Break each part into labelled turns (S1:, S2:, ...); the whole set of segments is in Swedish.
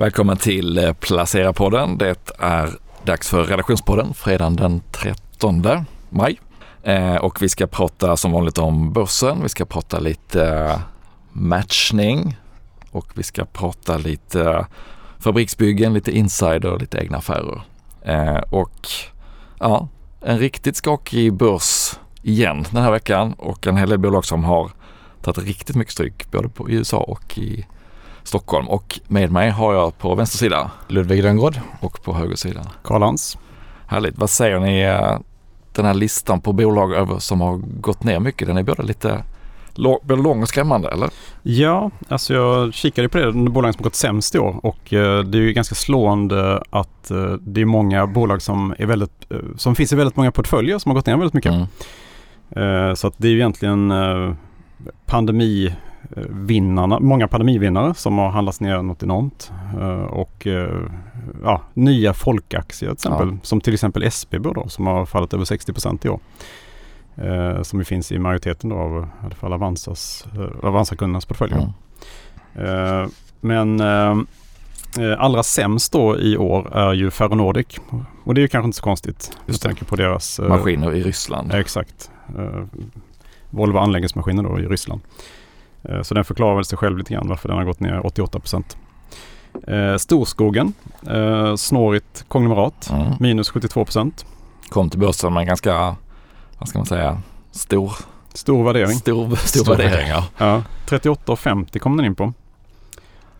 S1: Välkommen till eh, Placera-podden. Det är dags för redaktionspodden fredagen den 13 maj. Eh, och vi ska prata som vanligt om börsen. Vi ska prata lite eh, matchning och vi ska prata lite fabriksbyggen, lite insider lite egna affärer. Och ja, en riktigt skakig börs igen den här veckan och en hel del bolag som har tagit riktigt mycket stryk både på, i USA och i Stockholm. Och med mig har jag på vänster sida
S2: Ludvig Rönngård
S1: och på höger sida
S3: Karl Hans.
S1: Härligt. Vad säger ni eh, den här listan på bolag över som har gått ner mycket? Den är både lite både lång och skrämmande eller?
S3: Ja, alltså jag kikade på det, de bolagen som har gått sämst i år och eh, det är ju ganska slående att eh, det är många bolag som är väldigt, som finns i väldigt många portföljer som har gått ner väldigt mycket. Mm. Så att det är ju egentligen pandemivinnarna, många pandemivinnare som har handlats ner något enormt. Och ja, nya folkaktier till exempel, ja. som till exempel SBB då, som har fallit över 60 i år. Eh, som ju finns i majoriteten då av i alla fall Avanzas, eh, Avanza-kundernas portföljer. Mm. Eh, men eh, eh, allra sämst då i år är ju Ferronordic. Och det är ju kanske inte så konstigt.
S1: Just
S3: med tanke på deras...
S1: Eh, maskiner i Ryssland.
S3: exakt. Volvo anläggningsmaskiner då i Ryssland. Så den förklarar väl sig själv lite grann varför den har gått ner 88 procent. Eh, Storskogen, eh, snårigt konglomerat, mm. minus 72 procent.
S1: Kom till börsen med en ganska, vad ska man säga, stor
S3: Stor värdering.
S1: Stor, stor, stor värdering, ja.
S3: ja 38,50 kom den in på.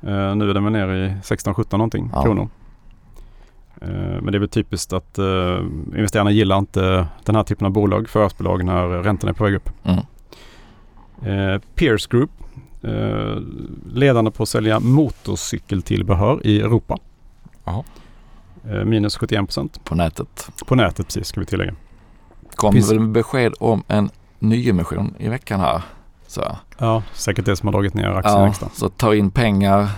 S3: Eh, nu är den väl nere i 16-17 någonting ja. kronor. Eh, men det är väl typiskt att eh, investerarna gillar inte den här typen av bolag, förhörsbolag, när räntorna är på väg upp. Mm. Eh, Pierce Group Eh, ledande på att sälja motorcykeltillbehör i Europa.
S1: Aha.
S3: Eh, minus 71 procent.
S1: På nätet.
S3: På nätet precis, ska vi tillägga.
S1: Kom Finns... väl besked om en nyemission i veckan här. Så.
S3: Ja, säkert det som har dragit ner aktien
S1: ja,
S3: extra.
S1: Så ta in pengar uh,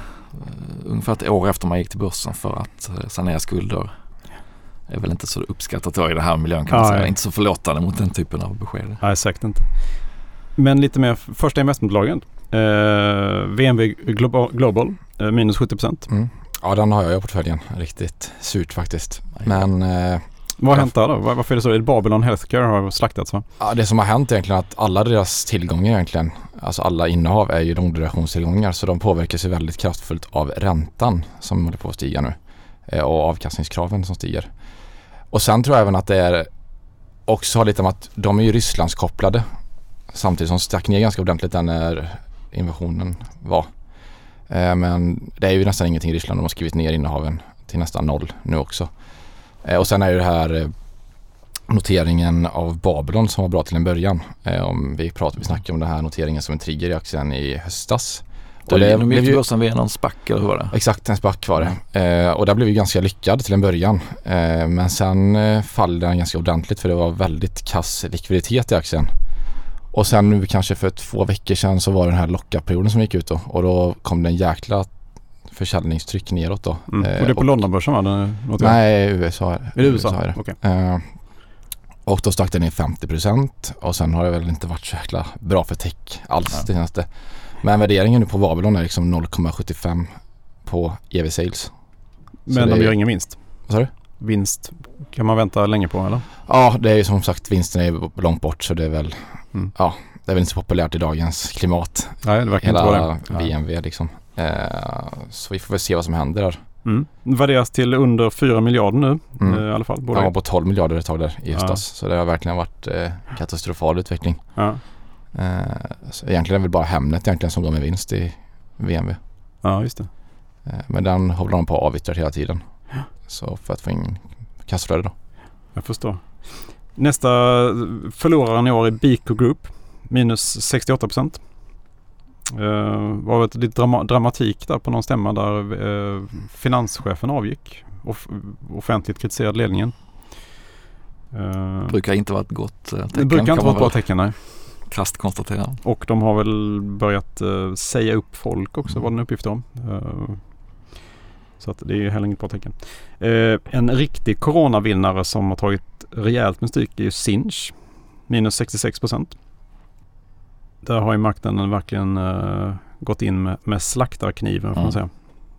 S1: ungefär ett år efter man gick till börsen för att uh, sanera skulder. är väl inte så uppskattat då i den här miljön kan man säga. Inte så förlåtande mot den typen av besked.
S3: Nej, säkert inte. Men lite mer första investmentbolagen. Eh, VNV Global, Global eh, minus 70 procent. Mm.
S2: Ja, den har jag i portföljen. Riktigt surt faktiskt. Men eh,
S3: vad har hänt där då? Varför är det så? Är det Babylon Healthcare har slaktats va?
S2: Ja, det som har hänt egentligen är att alla deras tillgångar egentligen, alltså alla innehav är ju långdurationstillgångar så de påverkas ju väldigt kraftfullt av räntan som håller på att stiga nu eh, och avkastningskraven som stiger. Och sen tror jag även att det är också har lite med att de är ju Rysslandskopplade samtidigt som stack ner ganska ordentligt när invasionen var. Eh, men det är ju nästan ingenting i Ryssland. De har skrivit ner innehaven till nästan noll nu också. Eh, och sen är ju det här eh, noteringen av Babylon som var bra till en början. Om vi, pratar, vi snackade om den här noteringen som en trigger i aktien i höstas.
S1: Och det, de gick till börsen via någon SPAC eller hur var det?
S2: Exakt, en SPAC var det. Eh, och det blev ju ganska lyckad till en början. Eh, men sen eh, faller den ganska ordentligt för det var väldigt kass likviditet i aktien. Och sen nu kanske för två veckor sedan så var det den här lockup-perioden som gick ut då och då kom det en jäkla försäljningstryck neråt då.
S3: Mm. Och det är på Londonbörsen va?
S2: Nej, USA.
S3: Är det USA? USA är det. Okay.
S2: Uh, och då stack den ner 50% och sen har det väl inte varit så jäkla bra för tech alls ja. det senaste. Men värderingen nu på Babylon är liksom 0,75 på EV sales.
S3: Men de gör ingen vinst?
S2: Vad sa du?
S3: Vinst kan man vänta länge på eller?
S2: Ja, det är ju som sagt vinsten är långt bort så det är väl Mm. Ja, det är väl inte så populärt i dagens klimat.
S3: Nej, det verkar Hela inte vara
S2: det. VMV liksom. Eh, så vi får väl se vad som händer där.
S3: Mm. Värderas till under 4 miljarder nu mm. eh, i alla fall.
S2: Både. Ja, på 12 miljarder ett tag där i höstas. Ja. Så det har verkligen varit eh, katastrofal utveckling. Ja. Eh, så egentligen är det väl bara Hemnet egentligen som går med vinst i VMV.
S3: Ja, just det.
S2: Eh, men den håller de på att avyttra hela tiden. Så för att få in kassaflöde då.
S3: Jag förstår. Nästa förloraren i år är Biko Group. Minus 68 procent. Uh, var det lite drama dramatik där på någon stämma där uh, finanschefen avgick. Off offentligt kritiserade ledningen.
S1: Uh, brukar inte vara ett gott tecken.
S3: Det brukar inte vara ett bra tecken nej.
S1: Krasst konstatera.
S3: Och de har väl börjat uh, säga upp folk också mm. var det en uppgift om. Uh, så att det är heller inget bra tecken. Uh, en riktig coronavinnare som har tagit rejält med stryk är ju Sinch. Minus 66 procent. Där har ju marknaden verkligen uh, gått in med, med slaktarkniven får mm. man säga.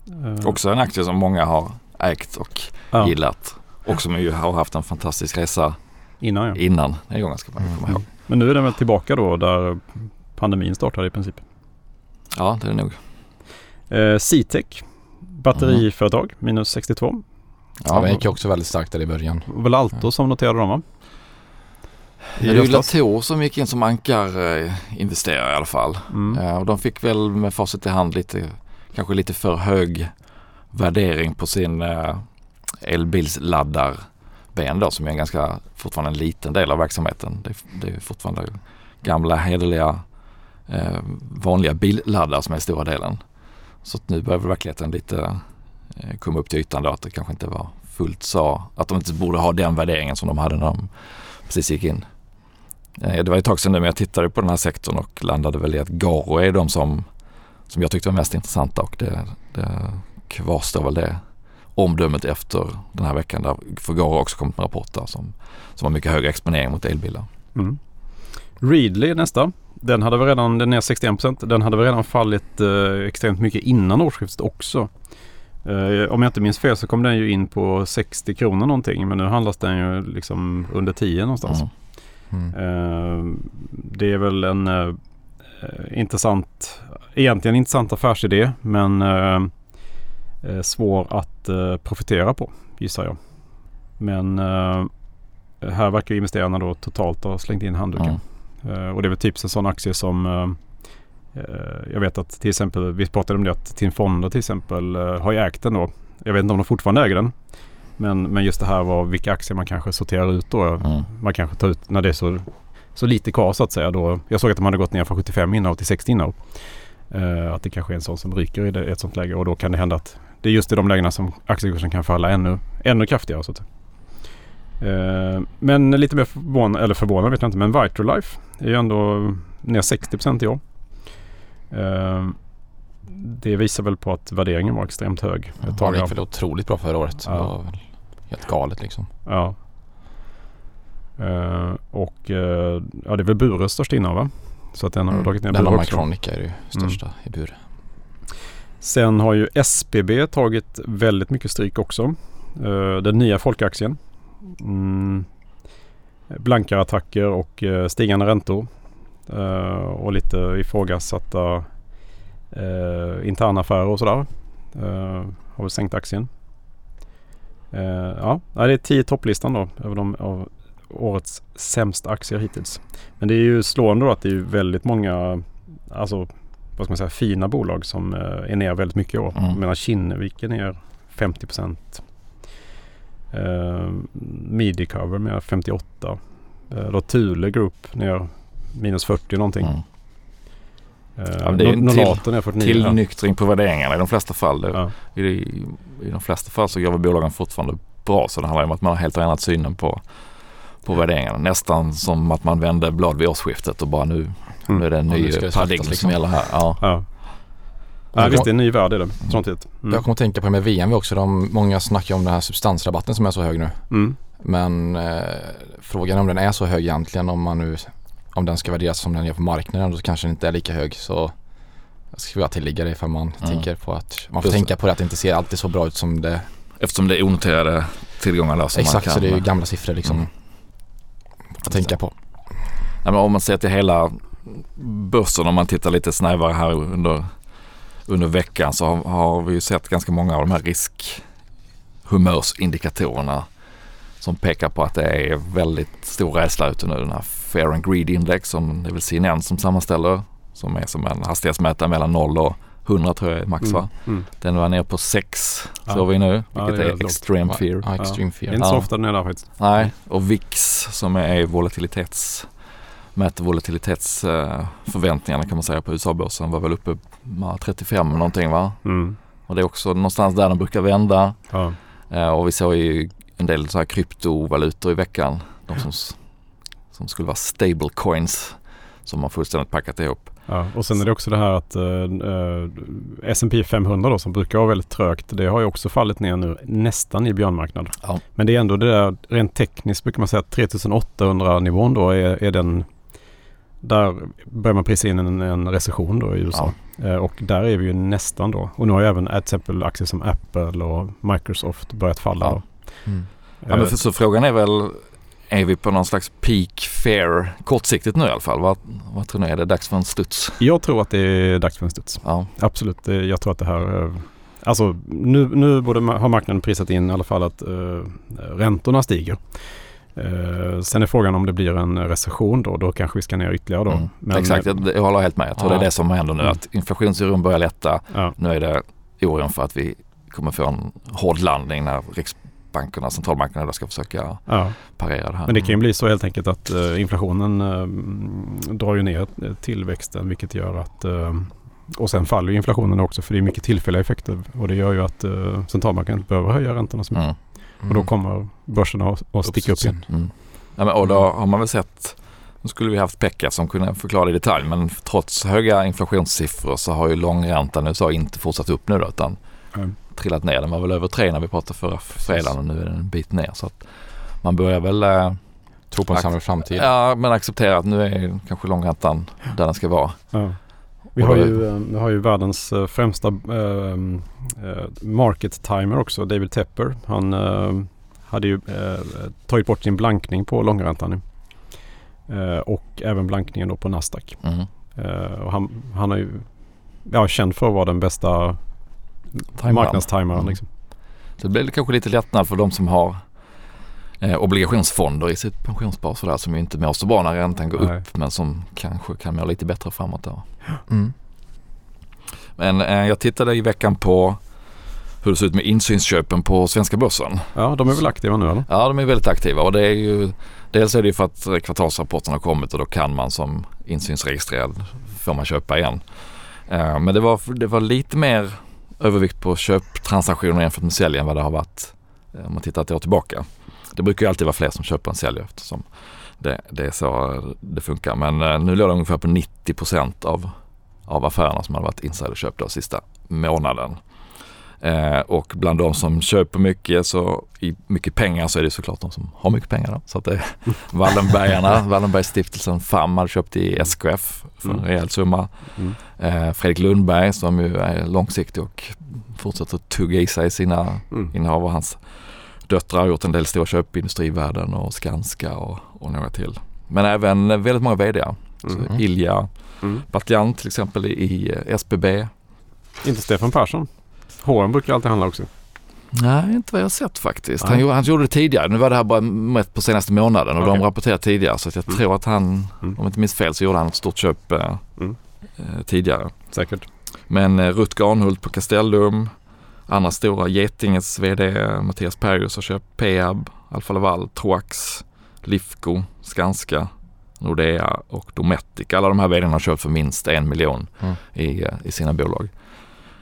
S3: Eh,
S1: Också en aktie som många har ägt och
S3: ja,
S1: gillat. Och som ju har haft en fantastisk resa
S3: innan ja.
S1: innan nedgången ska man ju komma ihåg.
S3: Men nu är den väl tillbaka då där pandemin startade i princip.
S1: Ja, det är det nog.
S3: Eh, C-Tech, batteriföretag, minus 62.
S2: Ja, den gick ju också väldigt starkt där i början.
S3: Det väl Alto som noterade dem va? I
S1: Det är ju. Latour som gick in som ankarinvesterare i alla fall.
S3: Mm.
S1: Eh, och de fick väl med facit i hand lite, kanske lite för hög värdering på sin eh, elbilsladdarben då som är en ganska, fortfarande en liten del av verksamheten. Det, är- det är fortfarande gamla hederliga eh, vanliga billaddare som är stora delen. Så att nu börjar väl verkligheten lite eh, komma upp till ytan då att det kanske inte var fullt så, att de inte borde ha den värderingen som de hade när de precis gick in. Eh, det var ett tag sedan nu men jag tittade på den här sektorn och landade väl i att Garo är de som, som jag tyckte var mest intressanta och det, det kvarstår väl det omdömet efter den här veckan där för Garo har också kommit med rapporter som, som har mycket högre exponering mot elbilar.
S3: Mm. Readly nästa. Den hade väl redan, den är 61%. Den hade väl redan fallit eh, extremt mycket innan årsskiftet också. Eh, om jag inte minns fel så kom den ju in på 60 kronor någonting men nu handlas den ju liksom under 10 någonstans.
S1: Mm.
S2: Mm.
S3: Eh, det är väl en eh, intressant, egentligen intressant affärsidé men eh, eh, svår att profitera på gissar jag. Men här verkar investerarna då totalt ha slängt in handduken.
S1: Mm.
S3: Eh, och det är väl typ en sån aktie som eh, eh, jag vet att till exempel, vi pratade om det att Tin Fonder till exempel har ju ägt den då. Jag vet inte om de fortfarande äger den. Men, men just det här var vilka aktier man kanske sorterar ut då.
S1: Mm.
S3: Man kanske tar ut när det är så, så lite kvar så att säga. Då, jag såg att de hade gått ner från 75 innehav till 60 innehav. Eh, att det kanske är en sån som ryker i det, ett sånt läge och då kan det hända att det är just i de lägena som aktiekursen kan falla ännu, ännu kraftigare. Så att säga. Eh, men lite mer förvånad, eller förvånad vet jag inte, men Vitrolife är ju ändå ner 60 i år. Eh, det visar väl på att värderingen var extremt hög. Ett
S2: Det
S3: tag
S2: gick väl otroligt bra förra året.
S3: Ja.
S2: Det var väl helt galet liksom.
S3: Ja. Eh, och ja, det är väl Bures största innehav va? Så att den har dragit ner
S2: Den
S3: Bure också.
S2: Mycronic är ju största i bur.
S3: Sen har ju SBB tagit väldigt mycket stryk också. Den nya folkaktien. Mm. Blankare attacker och eh, stigande räntor. Eh, och lite ifrågasatta uh, interna affärer och sådär. Uh, har väl sänkt aktien. Eh, ja, det är tio topplistan då över de av årets sämsta aktier hittills. Men det är ju slående då att det är väldigt många alltså, vad ska man säga, fina bolag som eh, är ner väldigt mycket i år.
S1: Mm.
S3: Medan Kinnevik är ner 50 procent. Uh, Midicover ner 58. Uh, då Thule Group ner minus 40 någonting.
S1: Mm.
S3: Uh,
S1: Ja, det är ju en
S3: Nolato ner 49.
S1: Tillnyktring på värderingarna i de flesta fall. Det,
S3: Ja.
S1: i, I de flesta fall så går väl bolagen fortfarande bra så det handlar om att man har helt ändrat synen på, på värderingarna. Nästan som att man vände blad vid årsskiftet och bara nu,
S3: Mm.
S1: nu är det en
S2: Ja,
S1: ny
S2: det
S1: paradigm som
S2: liksom.
S1: gäller här. Ja.
S3: Ja. Ja, visst, det är en ny värld är det. Tråkigt. Mm.
S2: Jag kommer att tänka på det med VM också. De, många snackar om den här substansrabatten som är så hög nu.
S3: Mm.
S2: Men eh, frågan är om den är så hög egentligen om man nu om den ska värderas som den gör på marknaden då kanske den inte är lika hög så jag skulle vilja tillägga det ifall man
S1: Mm.
S2: tänker på att man får
S1: Just
S2: tänka på det att det inte ser alltid så bra ut som det
S1: Eftersom det är onoterade tillgångar där som
S2: Exakt
S1: man kan.
S2: så det är ju gamla siffror liksom
S1: Mm.
S2: att tänka på.
S1: Nej, men om man ser till hela börsen om man tittar lite snävare här under, under veckan så har, har vi ju sett ganska många av de här riskhumörsindikatorerna som pekar på att det är väldigt stor rädsla ute nu. Den här Fair and Greed Index som det är väl CNN som sammanställer som är som en hastighetsmätare mellan 0 och 100 tror jag är max va?
S3: Mm.
S1: Den var ner på 6
S3: Ja.
S1: såg vi nu
S3: Ja,
S1: vilket
S3: det är
S1: är, extreme fear.
S2: Ja, extreme
S3: Det är
S2: fear.
S3: inte så
S1: Ja.
S3: ofta den är där faktiskt.
S1: Nej, och VIX som är volatilitets mäter volatilitetsförväntningarna kan man säga på USA-börsen var väl uppe 35 någonting va?
S3: Mm.
S1: Och det är också någonstans där den brukar vända.
S3: Ja.
S1: Eh, och vi såg ju en del så här kryptovalutor i veckan. De som, som skulle vara stablecoins som har fullständigt packat ihop.
S3: Ja, och sen är det också det här att uh, S&P 500 då som brukar vara väldigt trögt. Det har ju också fallit ner nu nästan i björnmarknad.
S1: Ja.
S3: Men det är ändå det där rent tekniskt brukar man säga att 3800 nivån då är, är den där börjar man prisa in en, en recession då i USA. Eh, och där är vi ju nästan då. Och nu har ju även till exempel aktier som Apple och Microsoft börjat falla.
S1: Ja.
S2: Mm.
S1: Ja, men för, så frågan är väl, är vi på någon slags peak fair kortsiktigt nu i alla fall? Vad, vad tror ni? Är det dags för en studs?
S3: Jag tror att det är dags för en studs.
S1: Ja.
S3: Absolut. Det- Jag tror att det här... eh, Alltså nu, nu borde har marknaden prisat in i alla fall att uh, räntorna stiger. Eh, sen är frågan om det blir en recession då. Då kanske vi ska ner ytterligare då.
S1: Mm.
S3: Men,
S1: Exakt, jag, jag håller helt med. Jag tror
S2: Ja.
S1: det är det som händer nu.
S3: Mm.
S1: Att inflationsoron börjar lätta.
S3: Ja,
S1: Nu är det oron för att vi kommer få en hård landning när riksbankerna, centralbankerna ska försöka
S3: ja.
S1: parera det här.
S3: Men det kan ju bli så helt enkelt att eh, inflationen eh, drar ju ner eh, tillväxten vilket gör att eh, och sen faller inflationen också för det är mycket tillfälliga effekter och det gör ju att uh, centralbanken inte behöver höja räntorna så mycket.
S1: Mm.
S3: Och då kommer börserna att, att sticka upp igen.
S1: Mm. Ja, men, och då har man väl sett, nu skulle vi haft Pekka som kunde förklara det i detalj, men trots höga inflationssiffror så har ju långräntan i USA inte fortsatt upp nu då, utan
S3: Mm.
S1: trillat ner. Den var väl över tre när vi pratade förra fredagen och nu är den en bit ner. Så att man börjar väl eh,
S2: Tro på en sämre framtid.
S1: ja, men acceptera att nu är kanske långräntan där den ska vara.
S3: Ja. Vi har ju, eh, vi har ju världens eh, främsta eh, market timer också, David Tepper. Han eh, hade ju eh, tagit bort sin blankning på långräntan nu. Och även blankningen då på Nasdaq.
S1: Mm.
S3: Och han, han är ju ja, känd för att vara den bästa
S1: Timern.
S3: marknadstimern.
S1: Mm.
S3: Liksom.
S1: Så det blir kanske lite lättnad för de som har eh, obligationsfonder i sitt pensionsspar sådär som ju inte mår så bra när räntan går
S3: Nej.
S1: upp men som kanske kan må lite bättre framåt.
S2: Mm.
S1: Men eh, jag tittade i veckan på hur det ser ut med insynsköpen på svenska börsen.
S3: Ja, de är väl aktiva nu eller?
S1: Ja, de är väldigt aktiva och det är ju dels är det ju för att kvartalsrapporten har kommit och då kan man som insynsregistrerad får man köpa igen. Eh, Men det var, det var lite mer övervikt på köptransaktioner jämfört med sälj än vad det har varit eh, om man tittar ett år tillbaka. Det brukar ju alltid vara fler som köper än säljer eftersom det, det är så det funkar. Men eh, nu låg det ungefär på 90% av, av affärerna som hade varit insiderköp då sista månaden. Eh, och bland de som köper mycket så i mycket pengar så är det såklart de som har mycket pengar. Då. Så att det är Wallenbergarna, Wallenbergstiftelsen FAM hade köpt i SKF för en
S3: Mm.
S1: rejäl summa.
S3: Mm.
S1: Eh, Fredrik Lundberg som ju är långsiktig och fortsätter att tugga i sig sina
S3: Mm.
S1: innehav och hans döttrar har gjort en del stora köp i Industrivärden och Skanska och, och några till. Men även väldigt många vd. Så
S3: Mm.
S1: Ilja
S3: Mm.
S1: Batjan till exempel i, eh, SBB.
S3: Inte Stefan Persson. H&M brukar alltid handla också.
S1: Nej, inte vad jag har sett faktiskt. Han, han gjorde det tidigare. Nu var det här bara mätt på senaste månaden och
S3: Okej.
S1: de rapporterade tidigare. Så att jag
S3: Mm.
S1: tror att han,
S3: Mm.
S1: om jag inte minns fel, så gjorde han ett stort köp eh,
S3: Mm.
S1: eh, tidigare.
S3: Säkert.
S1: Men eh, Rutger Arnhult på Castellum, andra stora Getinges VD Mattias Perjus har köpt Peab, Alfa Laval, Troax, Lifco, Skanska, Nordea och Dometic. Alla de här vdarna har köpt för minst en miljon
S2: Mm.
S1: i, eh, i sina bolag.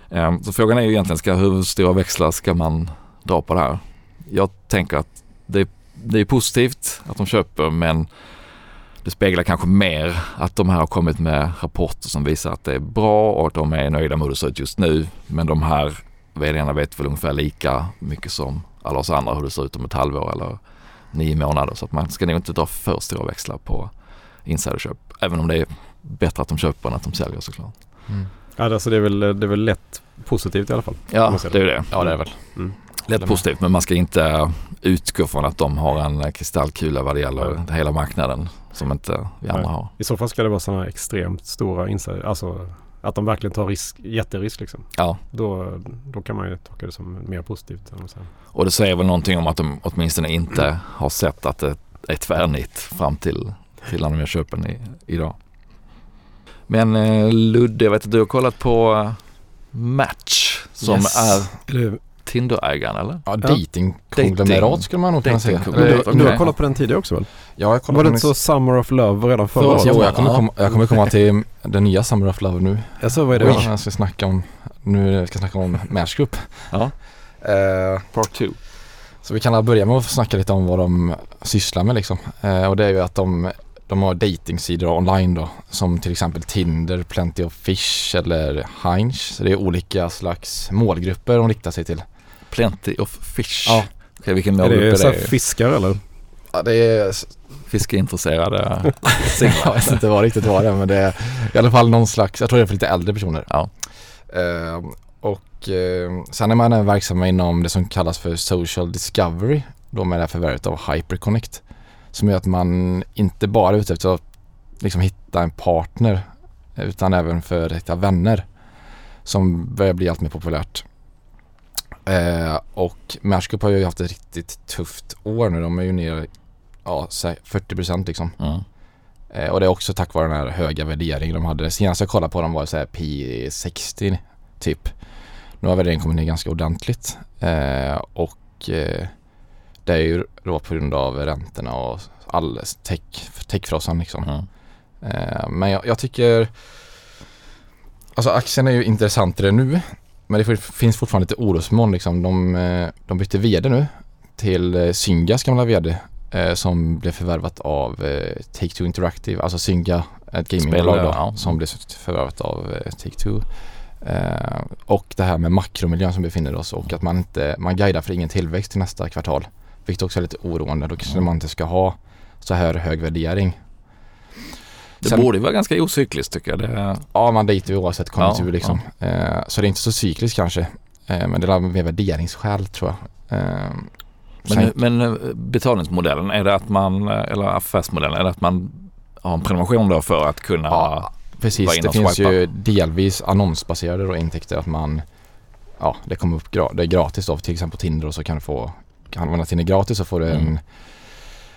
S1: Eh, Så frågan är ju egentligen, ska, hur stora växlar ska man dra på det här? Jag tänker att det, det är positivt att de köper men det speglar kanske mer att de här har kommit med rapporter som visar att det är bra och att de är nöjda med hur det ser ut just nu. Men de här vdarna vet väl ungefär lika mycket som alla oss andra hur det ser ut om ett halvår eller nio månader. Så att man ska nog inte dra för stora växlar på insiderköp. Även om det är bättre att de köper än att de säljer såklart.
S2: Mm.
S3: Ja, alltså det, är väl, det är väl lätt positivt i alla fall.
S1: Ja,
S3: ser
S1: det är ju det.
S2: Ja det är väl.
S3: Mm.
S1: Lätt positivt men man ska inte utgå från att de har en kristallkula vad det gäller
S3: Nej.
S1: hela marknaden som inte vi andra
S3: Nej.
S1: har.
S3: I så fall ska det vara sådana extremt stora insider. Alltså att de verkligen tar risk, jätterisk liksom.
S1: Ja,
S3: Då, då kan man ju tolka det som mer positivt.
S1: och det säger väl någonting om att de åtminstone inte har sett att det är tvärnitt fram till, till när de gör köpen i, idag. Men eh, Ludde, jag vet att du har kollat på eh, Match som
S2: Yes.
S1: är
S3: Eller,
S1: Tinder-ägaren eller?
S2: Ja, datingkonglomerat skulle man nog kunna säga.
S3: Du, du har kollat på den tidigare också väl?
S2: Ja, jag kollar
S3: Var
S2: på
S3: det inte så Summer of Love redan förra året?
S2: Jo, jag kommer, komma, jag kommer komma till den nya Summer of Love nu.
S3: Alltså vad är det?
S2: Jag ska snacka om, nu ska jag snacka om Match Group.
S1: Ja,
S2: Eh,
S1: part two.
S2: så vi kan börja med att snacka lite om vad de sysslar med liksom. Eh, och det är ju att de, de har datingsidor online då. Som till exempel Tinder, Plenty of Fish eller Hinge. Så det är olika slags målgrupper de riktar sig till.
S1: Plenty of fish.
S2: Ja.
S1: Okej, vilken
S3: Är det
S1: är
S3: så
S1: det?
S3: fiskar eller?
S2: Ja, det är,
S1: Fiskeintresserade
S2: jag vet inte vad riktigt var det men det är i alla fall någon slags, jag tror det är för lite äldre personer.
S1: Ja.
S2: Eh, och eh, sen är man även verksam inom det som kallas för social discovery. Då med det här förvärvet av Hyperconnect. Som gör att man inte bara är ute efter att liksom hitta en partner utan även för att hitta vänner. Som börjar bli allt mer populärt. Eh, och Marskup har ju haft ett riktigt tufft år nu. De är ju ner ja, säg 40% liksom.
S1: Mm.
S2: Eh, och det är också tack vare den här höga värderingen de hade. Senast jag kollade på dem var det så här P60 typ. Nu har värderingen kommit ner ganska ordentligt. Eh, och eh, det är ju då på grund av räntorna och all tech, techfrossan liksom.
S1: Mm.
S2: Men jag, jag tycker Alltså aktien är ju intressantare nu. Men det finns fortfarande lite orosmoln liksom. De, eh, de bytte VD nu till eh, Syngas gamla VD eh, som blev förvärvat av Take-Two Interactive. Alltså Synga, ett gamingbolag då,
S1: ja.
S2: som blev förvärvat av Take-Two. Och det här med makromiljön som befinner oss och att man inte, man guidar för ingen tillväxt till nästa kvartal. Vilket också är lite oroande. Då kanske man inte ska ha så här hög värdering.
S1: Det
S2: Sen-
S1: borde vara ganska ocykliskt tycker jag. Det,
S2: Ja, man dejtar ju oavsett konjunktur
S1: Ja,
S2: liksom. Eh, så det är inte så cykliskt kanske. Eh, men det är mer värderingsskäl tror jag. Eh,
S1: men, men betalningsmodellen, är det att man, eller affärsmodellen, är det att man har en prenumeration då för att kunna
S2: ja, precis. Det finns
S1: swipa.
S2: ju delvis annonsbaserade då intäkter att man Ja, det kommer upp det är gratis då till exempel på Tinder och så kan du få kan du använda Tinder gratis så får du en
S1: Mm.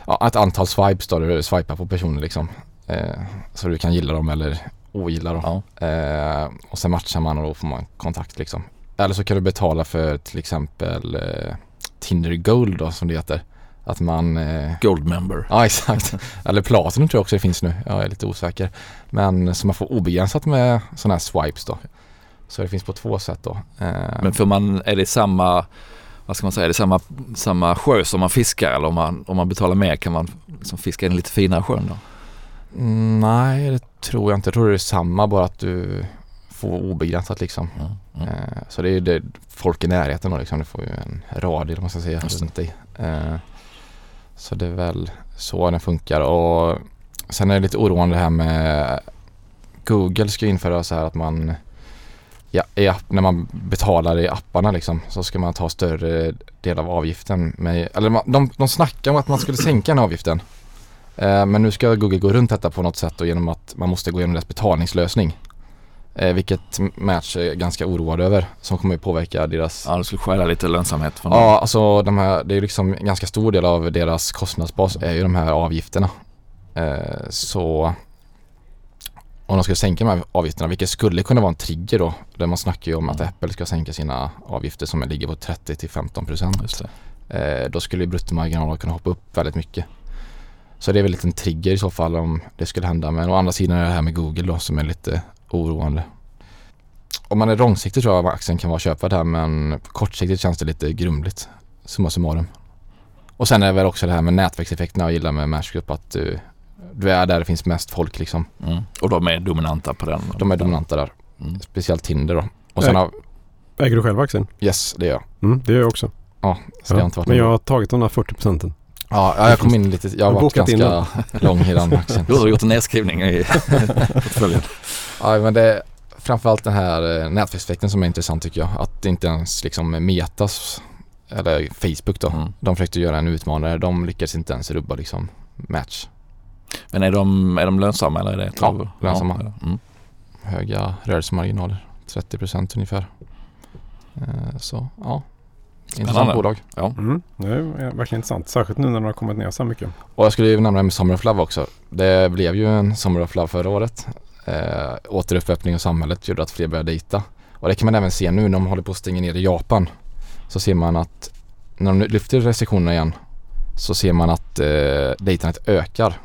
S2: ja, ett antal swipes då du swipar på personer liksom. Eh, så du kan gilla dem eller ogilla dem.
S1: Ja.
S2: Eh, och sen matchar man och då får man kontakt liksom. Eller så kan du betala för till exempel eh, Tinder Gold då som det heter. Att man, eh,
S1: Gold member.
S2: ja exakt. Eller Platinum tror jag också det finns nu. Jag är lite osäker. Men så man får obegränsat med sådana här swipes då. Så det finns på två sätt då. Eh,
S1: Men får man, är det samma, vad ska man säga, är det samma, samma sjö som man fiskar eller om man, om man betalar mer kan man liksom fiska i den lite finare sjön då?
S2: Mm, nej det tror jag inte. Jag tror det är samma bara att du får obegränsat liksom.
S1: Mm. Mm.
S2: Så det är ju det, folk i närheten då liksom. Du får ju en radie eller man ska säga runt dig. Eh, Så det är väl så den funkar och sen är det lite oroande det här med Google ska införa så här att man ja, app, när man betalar i apparna liksom så ska man ta större del av avgiften. Med, eller man, de, de snackar om att man skulle sänka den här avgiften. Eh, men nu ska Google gå runt detta på något sätt och genom att man måste gå igenom deras betalningslösning. Eh, vilket Match är ganska oroad över som kommer att påverka deras
S1: Ja, det skulle stjäla lite lönsamhet från dem.
S2: Ja, alltså de här, det är liksom en ganska stor del av deras kostnadsbas är ju de här avgifterna. Eh, så om de ska sänka de här avgifterna, vilket skulle kunna vara en trigger då. Där man snackar ju om att
S1: Mm.
S2: Apple ska sänka sina avgifter som ligger på 30 till 15 procent. Då skulle bruttomarginalen kunna hoppa upp väldigt mycket. Så det är väl lite en trigger i så fall om det skulle hända. Men å andra sidan är det här med Google då som är lite oroande. Om man är långsiktig tror jag att aktien kan vara köpvärd här men kortsiktigt känns det lite grumligt. Summa summarum. Och sen är det väl också det här med nätverkseffekterna jag gillar med Match Group att du, du är där det finns mest folk liksom.
S1: Mm. Och de är dominanta på den.
S2: De är dominanta där.
S1: Mm.
S2: Speciellt Tinder då. Och sen har,
S3: Äger du själv aktien?
S2: yes det gör jag.
S3: Mm, det gör jag också.
S2: Ja, så det har inte varit
S3: men jag har tagit de där 40 procenten.
S2: Ja, ja, jag kom in lite, jag har varit ganska lång i den aktien.
S1: Du har gjort en nedskrivning i portföljen.
S2: Ja men det är framförallt den här eh, nätverkseffekten som är intressant tycker jag. Att det inte ens liksom Metas eller Facebook då.
S1: Mm.
S2: De försökte göra en utmanare. De lyckades inte ens rubba liksom match.
S1: Men är de, är de lönsamma eller är det
S2: Ja, lönsamma.
S1: Ja, mm.
S2: Höga rörelsemarginaler. 30% ungefär. Eh, Så ja. Intressant
S1: Spännande.
S2: bolag.
S3: Mm, det är verkligen intressant. Särskilt nu när de har kommit ner så mycket.
S2: Och jag skulle ju nämna det med Summer of Love också. Det blev ju en Summer of Love förra året. Eh, återöppning av samhället gjorde att fler började dejta. Och det kan man även se nu när de håller på att stänga ner i Japan. Så ser man att när de lyfter restriktionerna igen så ser man att eh, dejtandet ökar.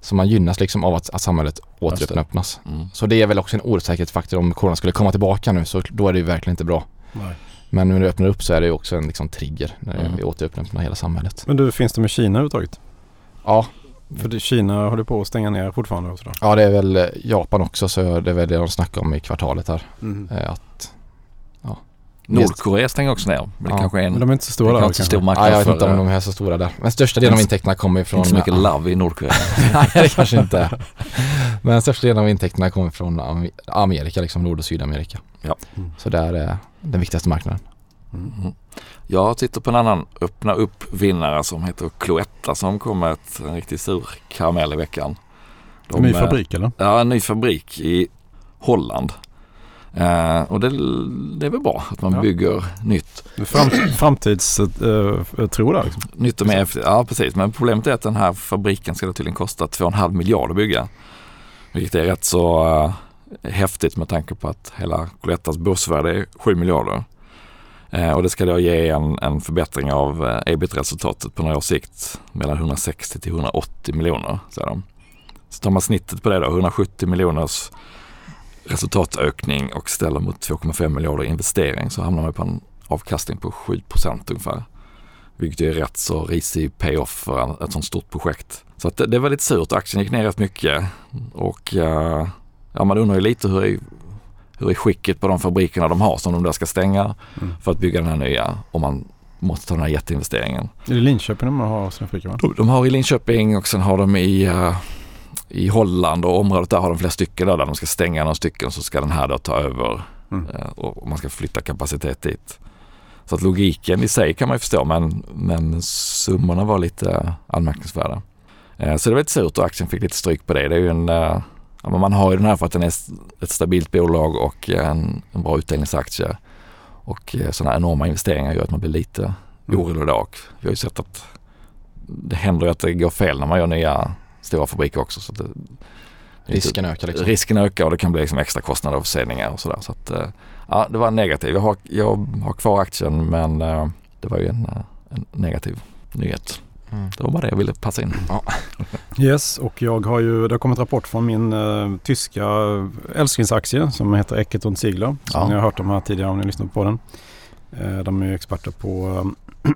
S2: Så man gynnas liksom av att, att samhället återöppnas.
S1: Mm.
S2: Så det är väl också en osäkerhetsfaktor om corona skulle komma tillbaka nu så då är det ju verkligen inte bra.
S3: Nej.
S2: Men när det öppnar upp så är det ju också en liksom trigger när
S1: Mm.
S2: vi återöppnar hela samhället.
S3: Men du, finns det med Kina överhuvudtaget?
S2: Ja,
S3: För det, Kina håller på att stänga ner fortfarande och sådär.
S2: Ja det är väl eh, Japan också så det är väl det de snackar om i kvartalet här.
S3: Mm.
S2: Eh, Att
S1: Nordkorea stänger också ner. Men det
S2: Ja,
S1: kanske är en,
S3: Men de är inte så stora där
S1: inte så
S3: kanske.
S1: stor marknad
S2: Ja, jag vet inte om
S1: eh,
S2: de är så stora där. Men största delen av intäkterna kommer ifrån...
S1: inte så mycket love i Nordkorea.
S2: Nej, det kanske inte är. Men största delen av intäkterna kommer från Am- Amerika, liksom Nord och Sydamerika.
S1: Ja.
S3: Mm.
S2: Så där är den viktigaste marknaden.
S1: Mm. Jag tittar på en annan öppna upp-vinnare som heter Cloetta som kom med ett, en riktigt sur karamell i veckan. De,
S3: Ny
S1: eh,
S3: fabrik eller?
S1: Ja, en ny fabrik i Holland. Eh, och det, det är väl bra att man
S3: Ja.
S1: bygger nytt.
S3: Fram, framtidstro där liksom.
S1: Nytt och mer ja precis. Men problemet är att den här fabriken ska då tydligen kosta 2,5 miljarder att bygga. Vilket är rätt så eh, häftigt med tanke på att hela Colettas börsvärde är 7 miljarder. Eh, och det ska då ge en, en förbättring av eh, ebit-resultatet på några års sikt mellan 160 till 180 miljoner. säger de. Så tar man snittet på det då, 170 miljoners resultatökning och ställer mot 2,5 miljarder investering så hamnar man på en avkastning på 7 procent ungefär. Vilket är rätt så risig payoff för ett sånt stort projekt. Så att det, det var lite surt. Aktien gick ner rätt mycket och uh, ja, man undrar ju lite hur är, hur är skicket på de fabrikerna de har som de där ska stänga
S3: Mm.
S1: för att bygga den här nya om man måste ta den här jätteinvesteringen.
S3: Är det Linköping de har sina fabriker?
S1: De har i Linköping och sen har de i, eh, i Holland och området där har de flera stycken där, där de ska stänga några stycken så ska den här då ta över
S3: Mm.
S1: eh, och man ska flytta kapacitet dit. Så att logiken i sig kan man ju förstå men, men summorna var lite anmärkningsvärda. Eh, Så det var lite surt och aktien fick lite stryk på det. det är ju en, ja, men man har ju den här för att den är ett stabilt bolag och en, en bra utdelningsaktie. Och eh, sådana enorma investeringar gör att man blir lite
S3: Mm.
S1: orolig då. Och vi har ju sett att det händer att det går fel när man gör nya stora fabriker också. Så det,
S2: Risken ökar liksom.
S1: Risken ökar och det kan bli liksom extra kostnader och förseningar och sådär. Så att, eh, ja, det var negativt. Jag har, jag har kvar aktien men eh, det var ju en, eh, en negativ nyhet.
S2: Mm.
S1: Det var bara det jag ville passa in.
S3: Yes, och jag har ju, det har kommit rapport från min eh, tyska älsklingsaktie som heter Eckert und Ziegler. Som
S1: Ja.
S3: ni har hört om här tidigare om ni lyssnat på den. Eh, de är ju experter på eh,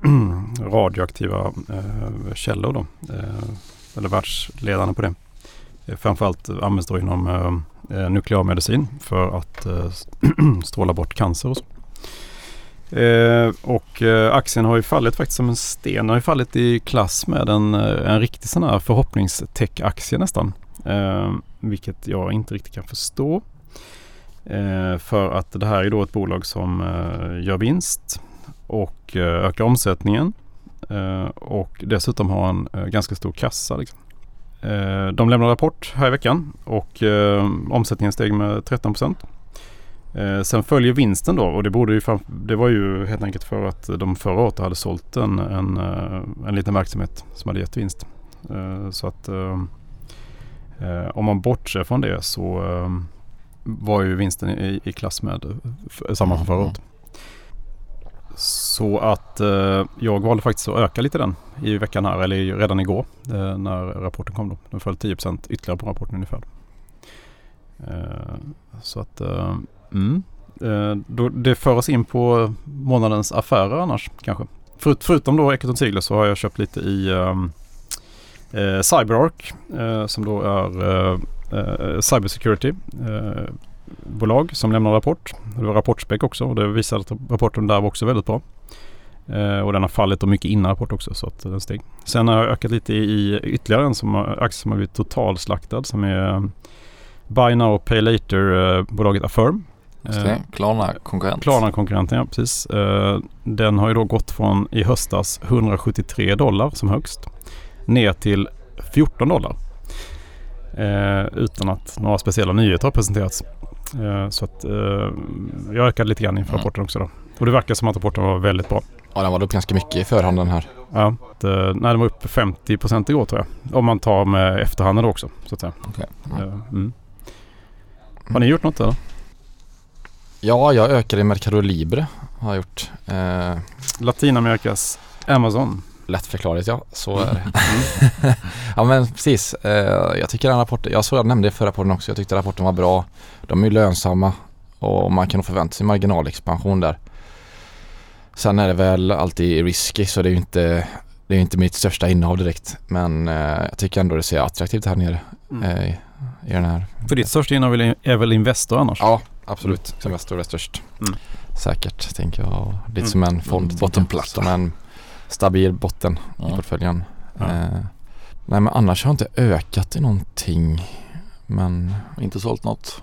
S3: radioaktiva eh, källor då. Eh, eller världsledande på det. Eh, framförallt används då inom nuklearmedicin för att stråla bort cancer och så. Eh, och eh, aktien har ju fallit faktiskt som en sten. Den har ju fallit i klass med en, eh, en riktig sån här förhoppningstech-aktie nästan. Eh, vilket jag inte riktigt kan förstå. Eh, för att det här är då ett bolag som eh, gör vinst och eh, ökar omsättningen. Eh, och dessutom har en eh, ganska stor kassa. Liksom. Eh, de lämnar rapport här i veckan och eh, omsättningen steg med 13 procent. Eh, sen följer vinsten då och det, borde ju fram, det var ju helt enkelt för att de förra året hade sålt en, en, eh, en liten verksamhet som hade gett vinst. Eh, så att eh, eh, om man bortser från det så eh, var ju vinsten i, i klass med samma som förra året. Så att jag valde faktiskt att öka lite den i veckan här, eller redan igår när rapporten kom då. Den föll 10% ytterligare på rapporten ungefär. Så att mm, eh, då, det för oss in på månadens affärer annars kanske. För, förutom då Eckert Ziegler så har jag köpt lite i ehm, eh, CyberArk eh, som då är eh, eh, cybersecurity eh, bolag som lämnar rapport. Det var rapportspec också och det visade att rapporten där var också väldigt bra. Eh, och den har fallit och mycket innan rapport också så att den steg. Sen har jag ökat lite i, i ytterligare en som aktie som har blivit totalslaktad som är eh, Buy Now Pay Later-bolaget eh, Affirm.
S1: Just det. Klarna konkurrent.
S3: Klarna-konkurrenten, ja precis. Eh, den har ju då gått från i höstas 173 dollar som högst ner till 14 dollar. Eh, utan att några speciella nyheter har presenterats. Eh, så att eh, jag ökade lite grann inför
S1: Mm.
S3: rapporten också då. Och det verkar som att rapporten var väldigt bra.
S2: Ja, den var upp ganska mycket i förhanden här.
S3: Ja, eh, nej, den var upp 50% igår tror jag. Om man tar med efterhanden också. Så att säga.
S1: Okej. Mm.
S3: Eh, mm. Har ni gjort något eller?
S2: Ja, jag ökade i Mercado Libre har jag gjort. Eh,
S3: Latinamerikas Amazon.
S2: lättförklarligt ja, så är det. ja men precis. Eh, jag tycker den rapporten, jag såg jag nämnde det i förra rapporten också, jag tyckte rapporten var bra. De är ju lönsamma och man kan nog förvänta sig marginalexpansion där. Sen är det väl alltid risky så det är ju inte, det är inte mitt största innehav direkt. Men eh, jag tycker ändå det ser attraktivt här nere eh, i, i den här.
S3: För ditt största innehav är väl Investor annars?
S2: Ja, absolut. Investor är störst.
S3: Mm.
S2: säkert tänker jag. Lite
S3: Mm.
S2: som en fond. jag.
S1: Bottenplatta.
S2: Som en stabil botten i
S1: Ja.
S2: portföljen.
S3: Ja.
S2: Eh, nej men annars har jag inte ökat i någonting. Men
S1: Inte sålt något.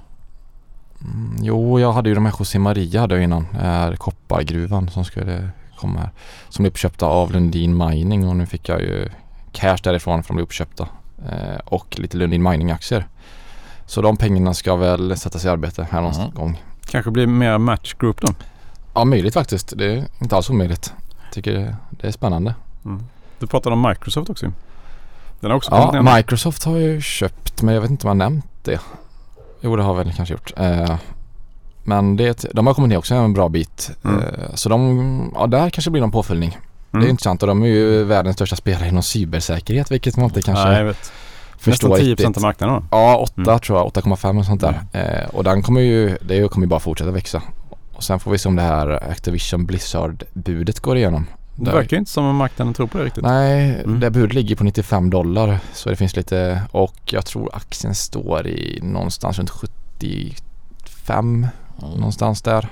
S2: mm, jo, jag hade ju de här José Maria hade jag innan. Här koppargruvan som skulle komma här. Som blev uppköpta av Lundin Mining och nu fick jag ju cash därifrån för de blev uppköpta. Eh, och lite Lundin Mining-aktier. Så de pengarna ska väl sättas i arbete här någon
S1: Mhm.
S2: gång.
S3: Kanske blir mer match group då?
S2: Ja, möjligt faktiskt. Det är inte alls omöjligt. Tycker det, är spännande.
S3: Du pratade om Microsoft också. Den har också
S2: Ja,
S3: ner.
S2: Microsoft har ju köpt men jag vet inte om jag har nämnt det. Jo, det har jag väl kanske gjort. Eh, men det, de har kommit ner också en bra bit.
S3: Mm.
S2: Eh, så de, ja där kanske blir någon påföljning. Det är
S3: Mm.
S2: intressant och de är ju världens största spelare inom cybersäkerhet vilket man inte kanske
S3: Nej, jag Nästan 10%
S2: riktigt.
S3: av marknaden då.
S2: Ja, 8
S3: Mm.
S2: tror jag. 8,5 och sånt där. Eh, och den kommer ju, det kommer ju bara fortsätta växa. Och sen får vi se om det här Activision Blizzard-budet går igenom.
S3: Det verkar inte som om marknaden tror på det riktigt.
S2: Nej,
S3: Mm.
S2: det budet ligger på 95 dollar. Så det finns lite och jag tror aktien står i någonstans runt 75
S1: Mm.
S2: någonstans där.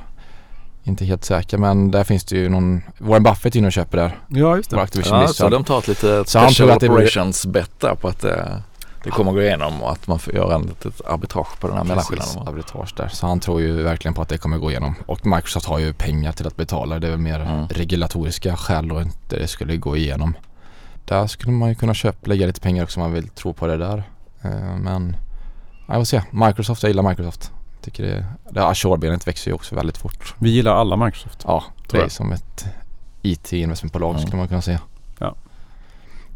S2: Inte helt säker men där finns det ju någon Warren Buffett är inne och köper där.
S3: Ja, just det.
S2: Activision
S1: Ja, så de tar ett lite
S2: Så han
S1: special
S2: tror att det blir-
S1: operations bet på att det, det kommer gå igenom och att man får göra en litet arbitrage på den här mellanskillnaden.
S2: arbitrage där. Så han tror ju verkligen på att det kommer gå igenom. Och Microsoft har ju pengar till att betala. Det är väl mer
S1: Mm.
S2: regulatoriska skäl och inte det skulle gå igenom. Där skulle man ju kunna köpa, lägga lite pengar också om man vill tro på det där. Eh, Men jag får se. Microsoft, jag gillar Microsoft. Tycker det, det Azure-benet växer ju också väldigt fort.
S3: Vi gillar alla Microsoft.
S2: Ja, det är
S3: jag.
S2: som ett IT-investmentbolag
S1: Mm.
S2: skulle man kunna säga.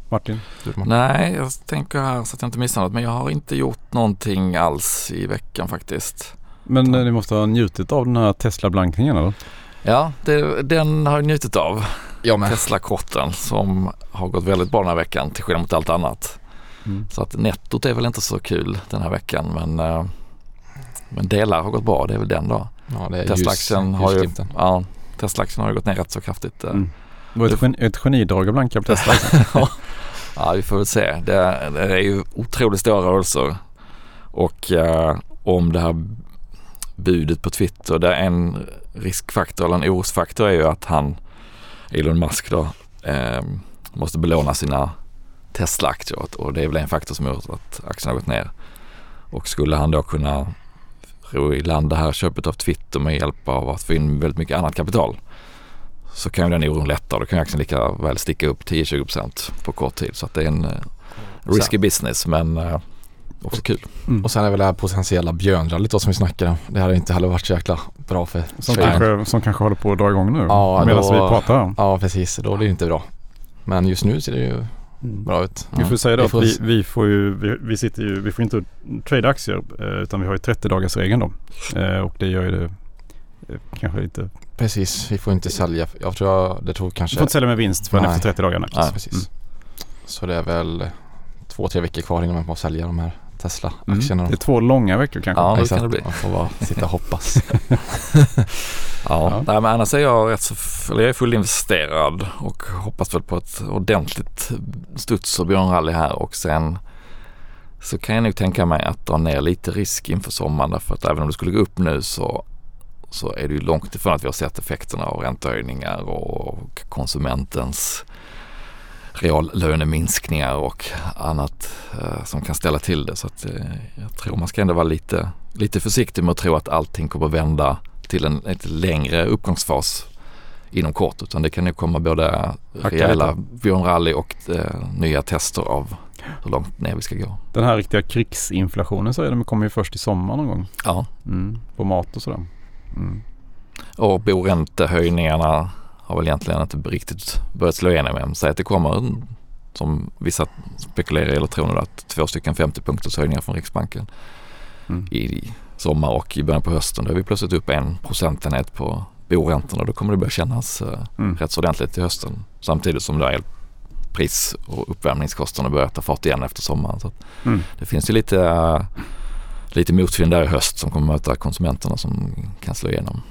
S3: Martin?
S2: Durman.
S1: Nej, jag tänker här så att jag inte missar något men jag har inte gjort någonting alls i veckan faktiskt.
S3: Men eh, ni måste ha njutit av den här Tesla-blankningen eller?
S1: Ja, det, den har jag njutit av.
S2: Jag med.
S1: Tesla-korten som har gått väldigt bra den här veckan till skillnad mot allt annat.
S3: Mm.
S1: Så att nettot är väl inte så kul den här veckan men, eh, men delar har gått bra. Det är väl den då.
S2: Ja,
S1: Tesla-aktien har ju, ja, Tesla-aktien har ju gått ner rätt så kraftigt. eh.
S3: Mm. Det var ett, ett genidrag att blanka på Tesla.
S1: Ja, Ja vi får väl se. Det, det är ju otroligt stora rörelser. Och eh, om det här budet på Twitter, det är en riskfaktor eller en orosfaktor är ju att han, Elon Musk då, eh, måste belåna sina Tesla-aktier och- det är väl en faktor som gjort att aktien har gått ner. Och skulle han då kunna ro i land det här köpet av Twitter med hjälp av att få in väldigt mycket annat kapital så kan ju den oron lätta och då kan ju aktien lika väl sticka upp 10-20% på kort tid. Så att det är en eh, risky business men eh, också kul.
S3: Mm.
S2: Och sen är väl det här potentiella björnrallyt då som vi snackade om. Det hade inte heller varit så jäkla bra för
S3: Som kanske, som kanske håller på att dra igång nu.
S2: Ja,
S3: Medan
S2: då-
S3: vi pratar.
S2: Ja precis, då blir det inte bra. Men just nu ser det ju
S3: Mm.
S2: bra ut.
S3: Vi får säga då
S2: Vi
S3: att vi, vi får ju, vi, vi sitter ju, vi får inte trade aktier eh, utan vi har ju 30 dagars regeln då. Och det gör ju det kanske inte,
S2: Precis, vi får inte sälja. Jag tror jag, det tog kanske...
S3: får inte sälja med vinst förrän efter 30 dagar. Nej.
S2: Precis.
S3: Mm.
S2: Så det är väl två, tre veckor kvar innan man får sälja de här
S3: Mm.
S2: Tesla-aktierna.
S3: Det är två långa veckor kanske.
S1: Ja,
S2: Exakt,
S1: kan det bli.
S2: man får bara sitta och hoppas.
S1: Ja,
S3: Ja.
S1: Nej, men annars är jag rätt så, eller jag är fullinvesterad och hoppas väl på ett ordentligt studs och björnrally här och sen så kan jag nog tänka mig att dra ner lite risk inför sommaren därför att även om det skulle gå upp nu så, så är det ju långt ifrån att vi har sett effekterna av räntehöjningar och konsumentens reallöneminskningar och annat eh, som kan ställa till det. Så att, eh, jag tror man ska ändå vara lite, lite försiktig med att tro att allting kommer vända till en lite längre uppgångsfas inom kort utan det kan nog komma både rejäla björnrally och eh, nya tester av hur långt ner vi ska gå.
S3: Den här riktiga krigsinflationen så är de kommer ju först i sommar någon gång.
S1: Ja.
S3: Mm. På mat och sådär. Mm.
S1: Och boräntehöjningarna har väl egentligen inte riktigt börjat slå igenom än. Säg att det kommer, en, som vissa spekulerar i eller tror nu, att två stycken 50 punkters höjningar från Riksbanken
S3: Mm.
S1: i sommar och i början på hösten. Då är vi plötsligt upp en procentenhet på boräntorna. Då kommer det börja kännas eh,
S3: Mm.
S1: rätt så ordentligt till hösten. Samtidigt som då elpris och uppvärmningskostnader börjar ta fart igen efter sommaren. Så
S3: Mm.
S1: det finns ju lite, eh, lite motvind där i höst som kommer möta konsumenterna som kan slå igenom.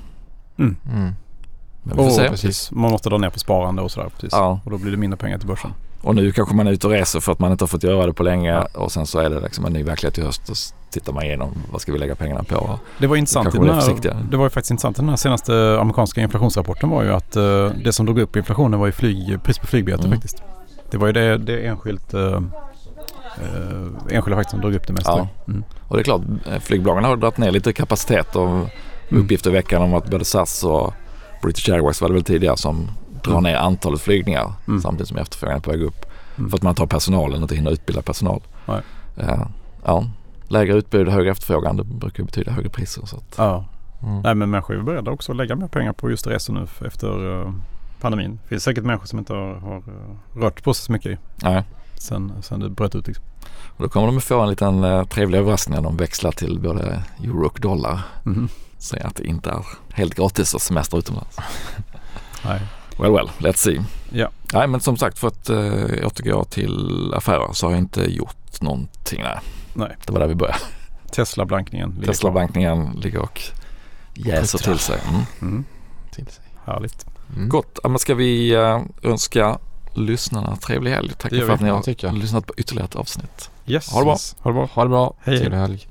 S3: Mm.
S2: Mm.
S1: Men vi får
S3: Och
S1: se.
S3: precis. Man måste dra ner på sparande och sådär. Precis.
S1: Ja.
S3: Och då blir det mindre pengar till börsen.
S1: Och nu kanske man är ute och reser för att man inte har fått göra det på länge och sen så är det liksom en ny verklighet i höst och tittar man igenom vad ska vi lägga pengarna på.
S3: Det var intressant. I den här, det var ju faktiskt intressant i den här senaste amerikanska inflationsrapporten var ju att eh, det som drog upp inflationen var ju flyg, pris på flygbiljetter
S1: Mm.
S3: faktiskt. Det var ju det, det enskilt, eh, eh, enskilda som drog upp det mest.
S1: Ja.
S3: Mm.
S1: Och det är klart, eh, flygbolagen har dragit ner lite kapacitet och
S3: Mm.
S1: uppgifter i veckan om att både SAS och British Airways var det väl tidigare som drar
S3: Mm.
S1: ner antalet flygningar
S3: Mm.
S1: samtidigt som efterfrågan är på väg upp.
S3: Mm.
S1: För att man tar personalen och inte hinner utbilda personal. Eh, ja, lägre utbud och högre efterfrågan det brukar betyda högre priser. Så att,
S3: Ja.
S1: mm.
S3: Nej men människor är beredda också att lägga mer pengar på just resor nu efter eh, pandemin. Det finns säkert människor som inte har, har rört på sig så mycket
S1: Nej.
S3: Sen, sen det bröt ut. Liksom.
S1: Och då kommer de att få en liten eh, trevlig överraskning när de växlar till både euro och dollar.
S3: Mhm.
S1: Säger att det inte är helt gratis att semester utomlands.
S3: Nej.
S1: Well well, let's see.
S3: Ja.
S1: Nej men som sagt för att eh, återgå till affärer så har jag inte gjort någonting. Nej.
S3: Nej.
S1: Det var där vi började.
S3: Tesla-blankningen.
S1: Tesla-bankningen ligger och jäser till sig. Mm.
S3: Mm.
S2: Till sig.
S3: Härligt.
S2: Mm.
S1: Gott, men ska vi eh, önska lyssnarna trevlig helg. Tack för att ni har lyssnat på ytterligare ett avsnitt.
S3: Yes.
S1: Ha det bra.
S3: Ha det bra.
S2: Ha det bra.
S3: Hej.
S2: Trevlig helg.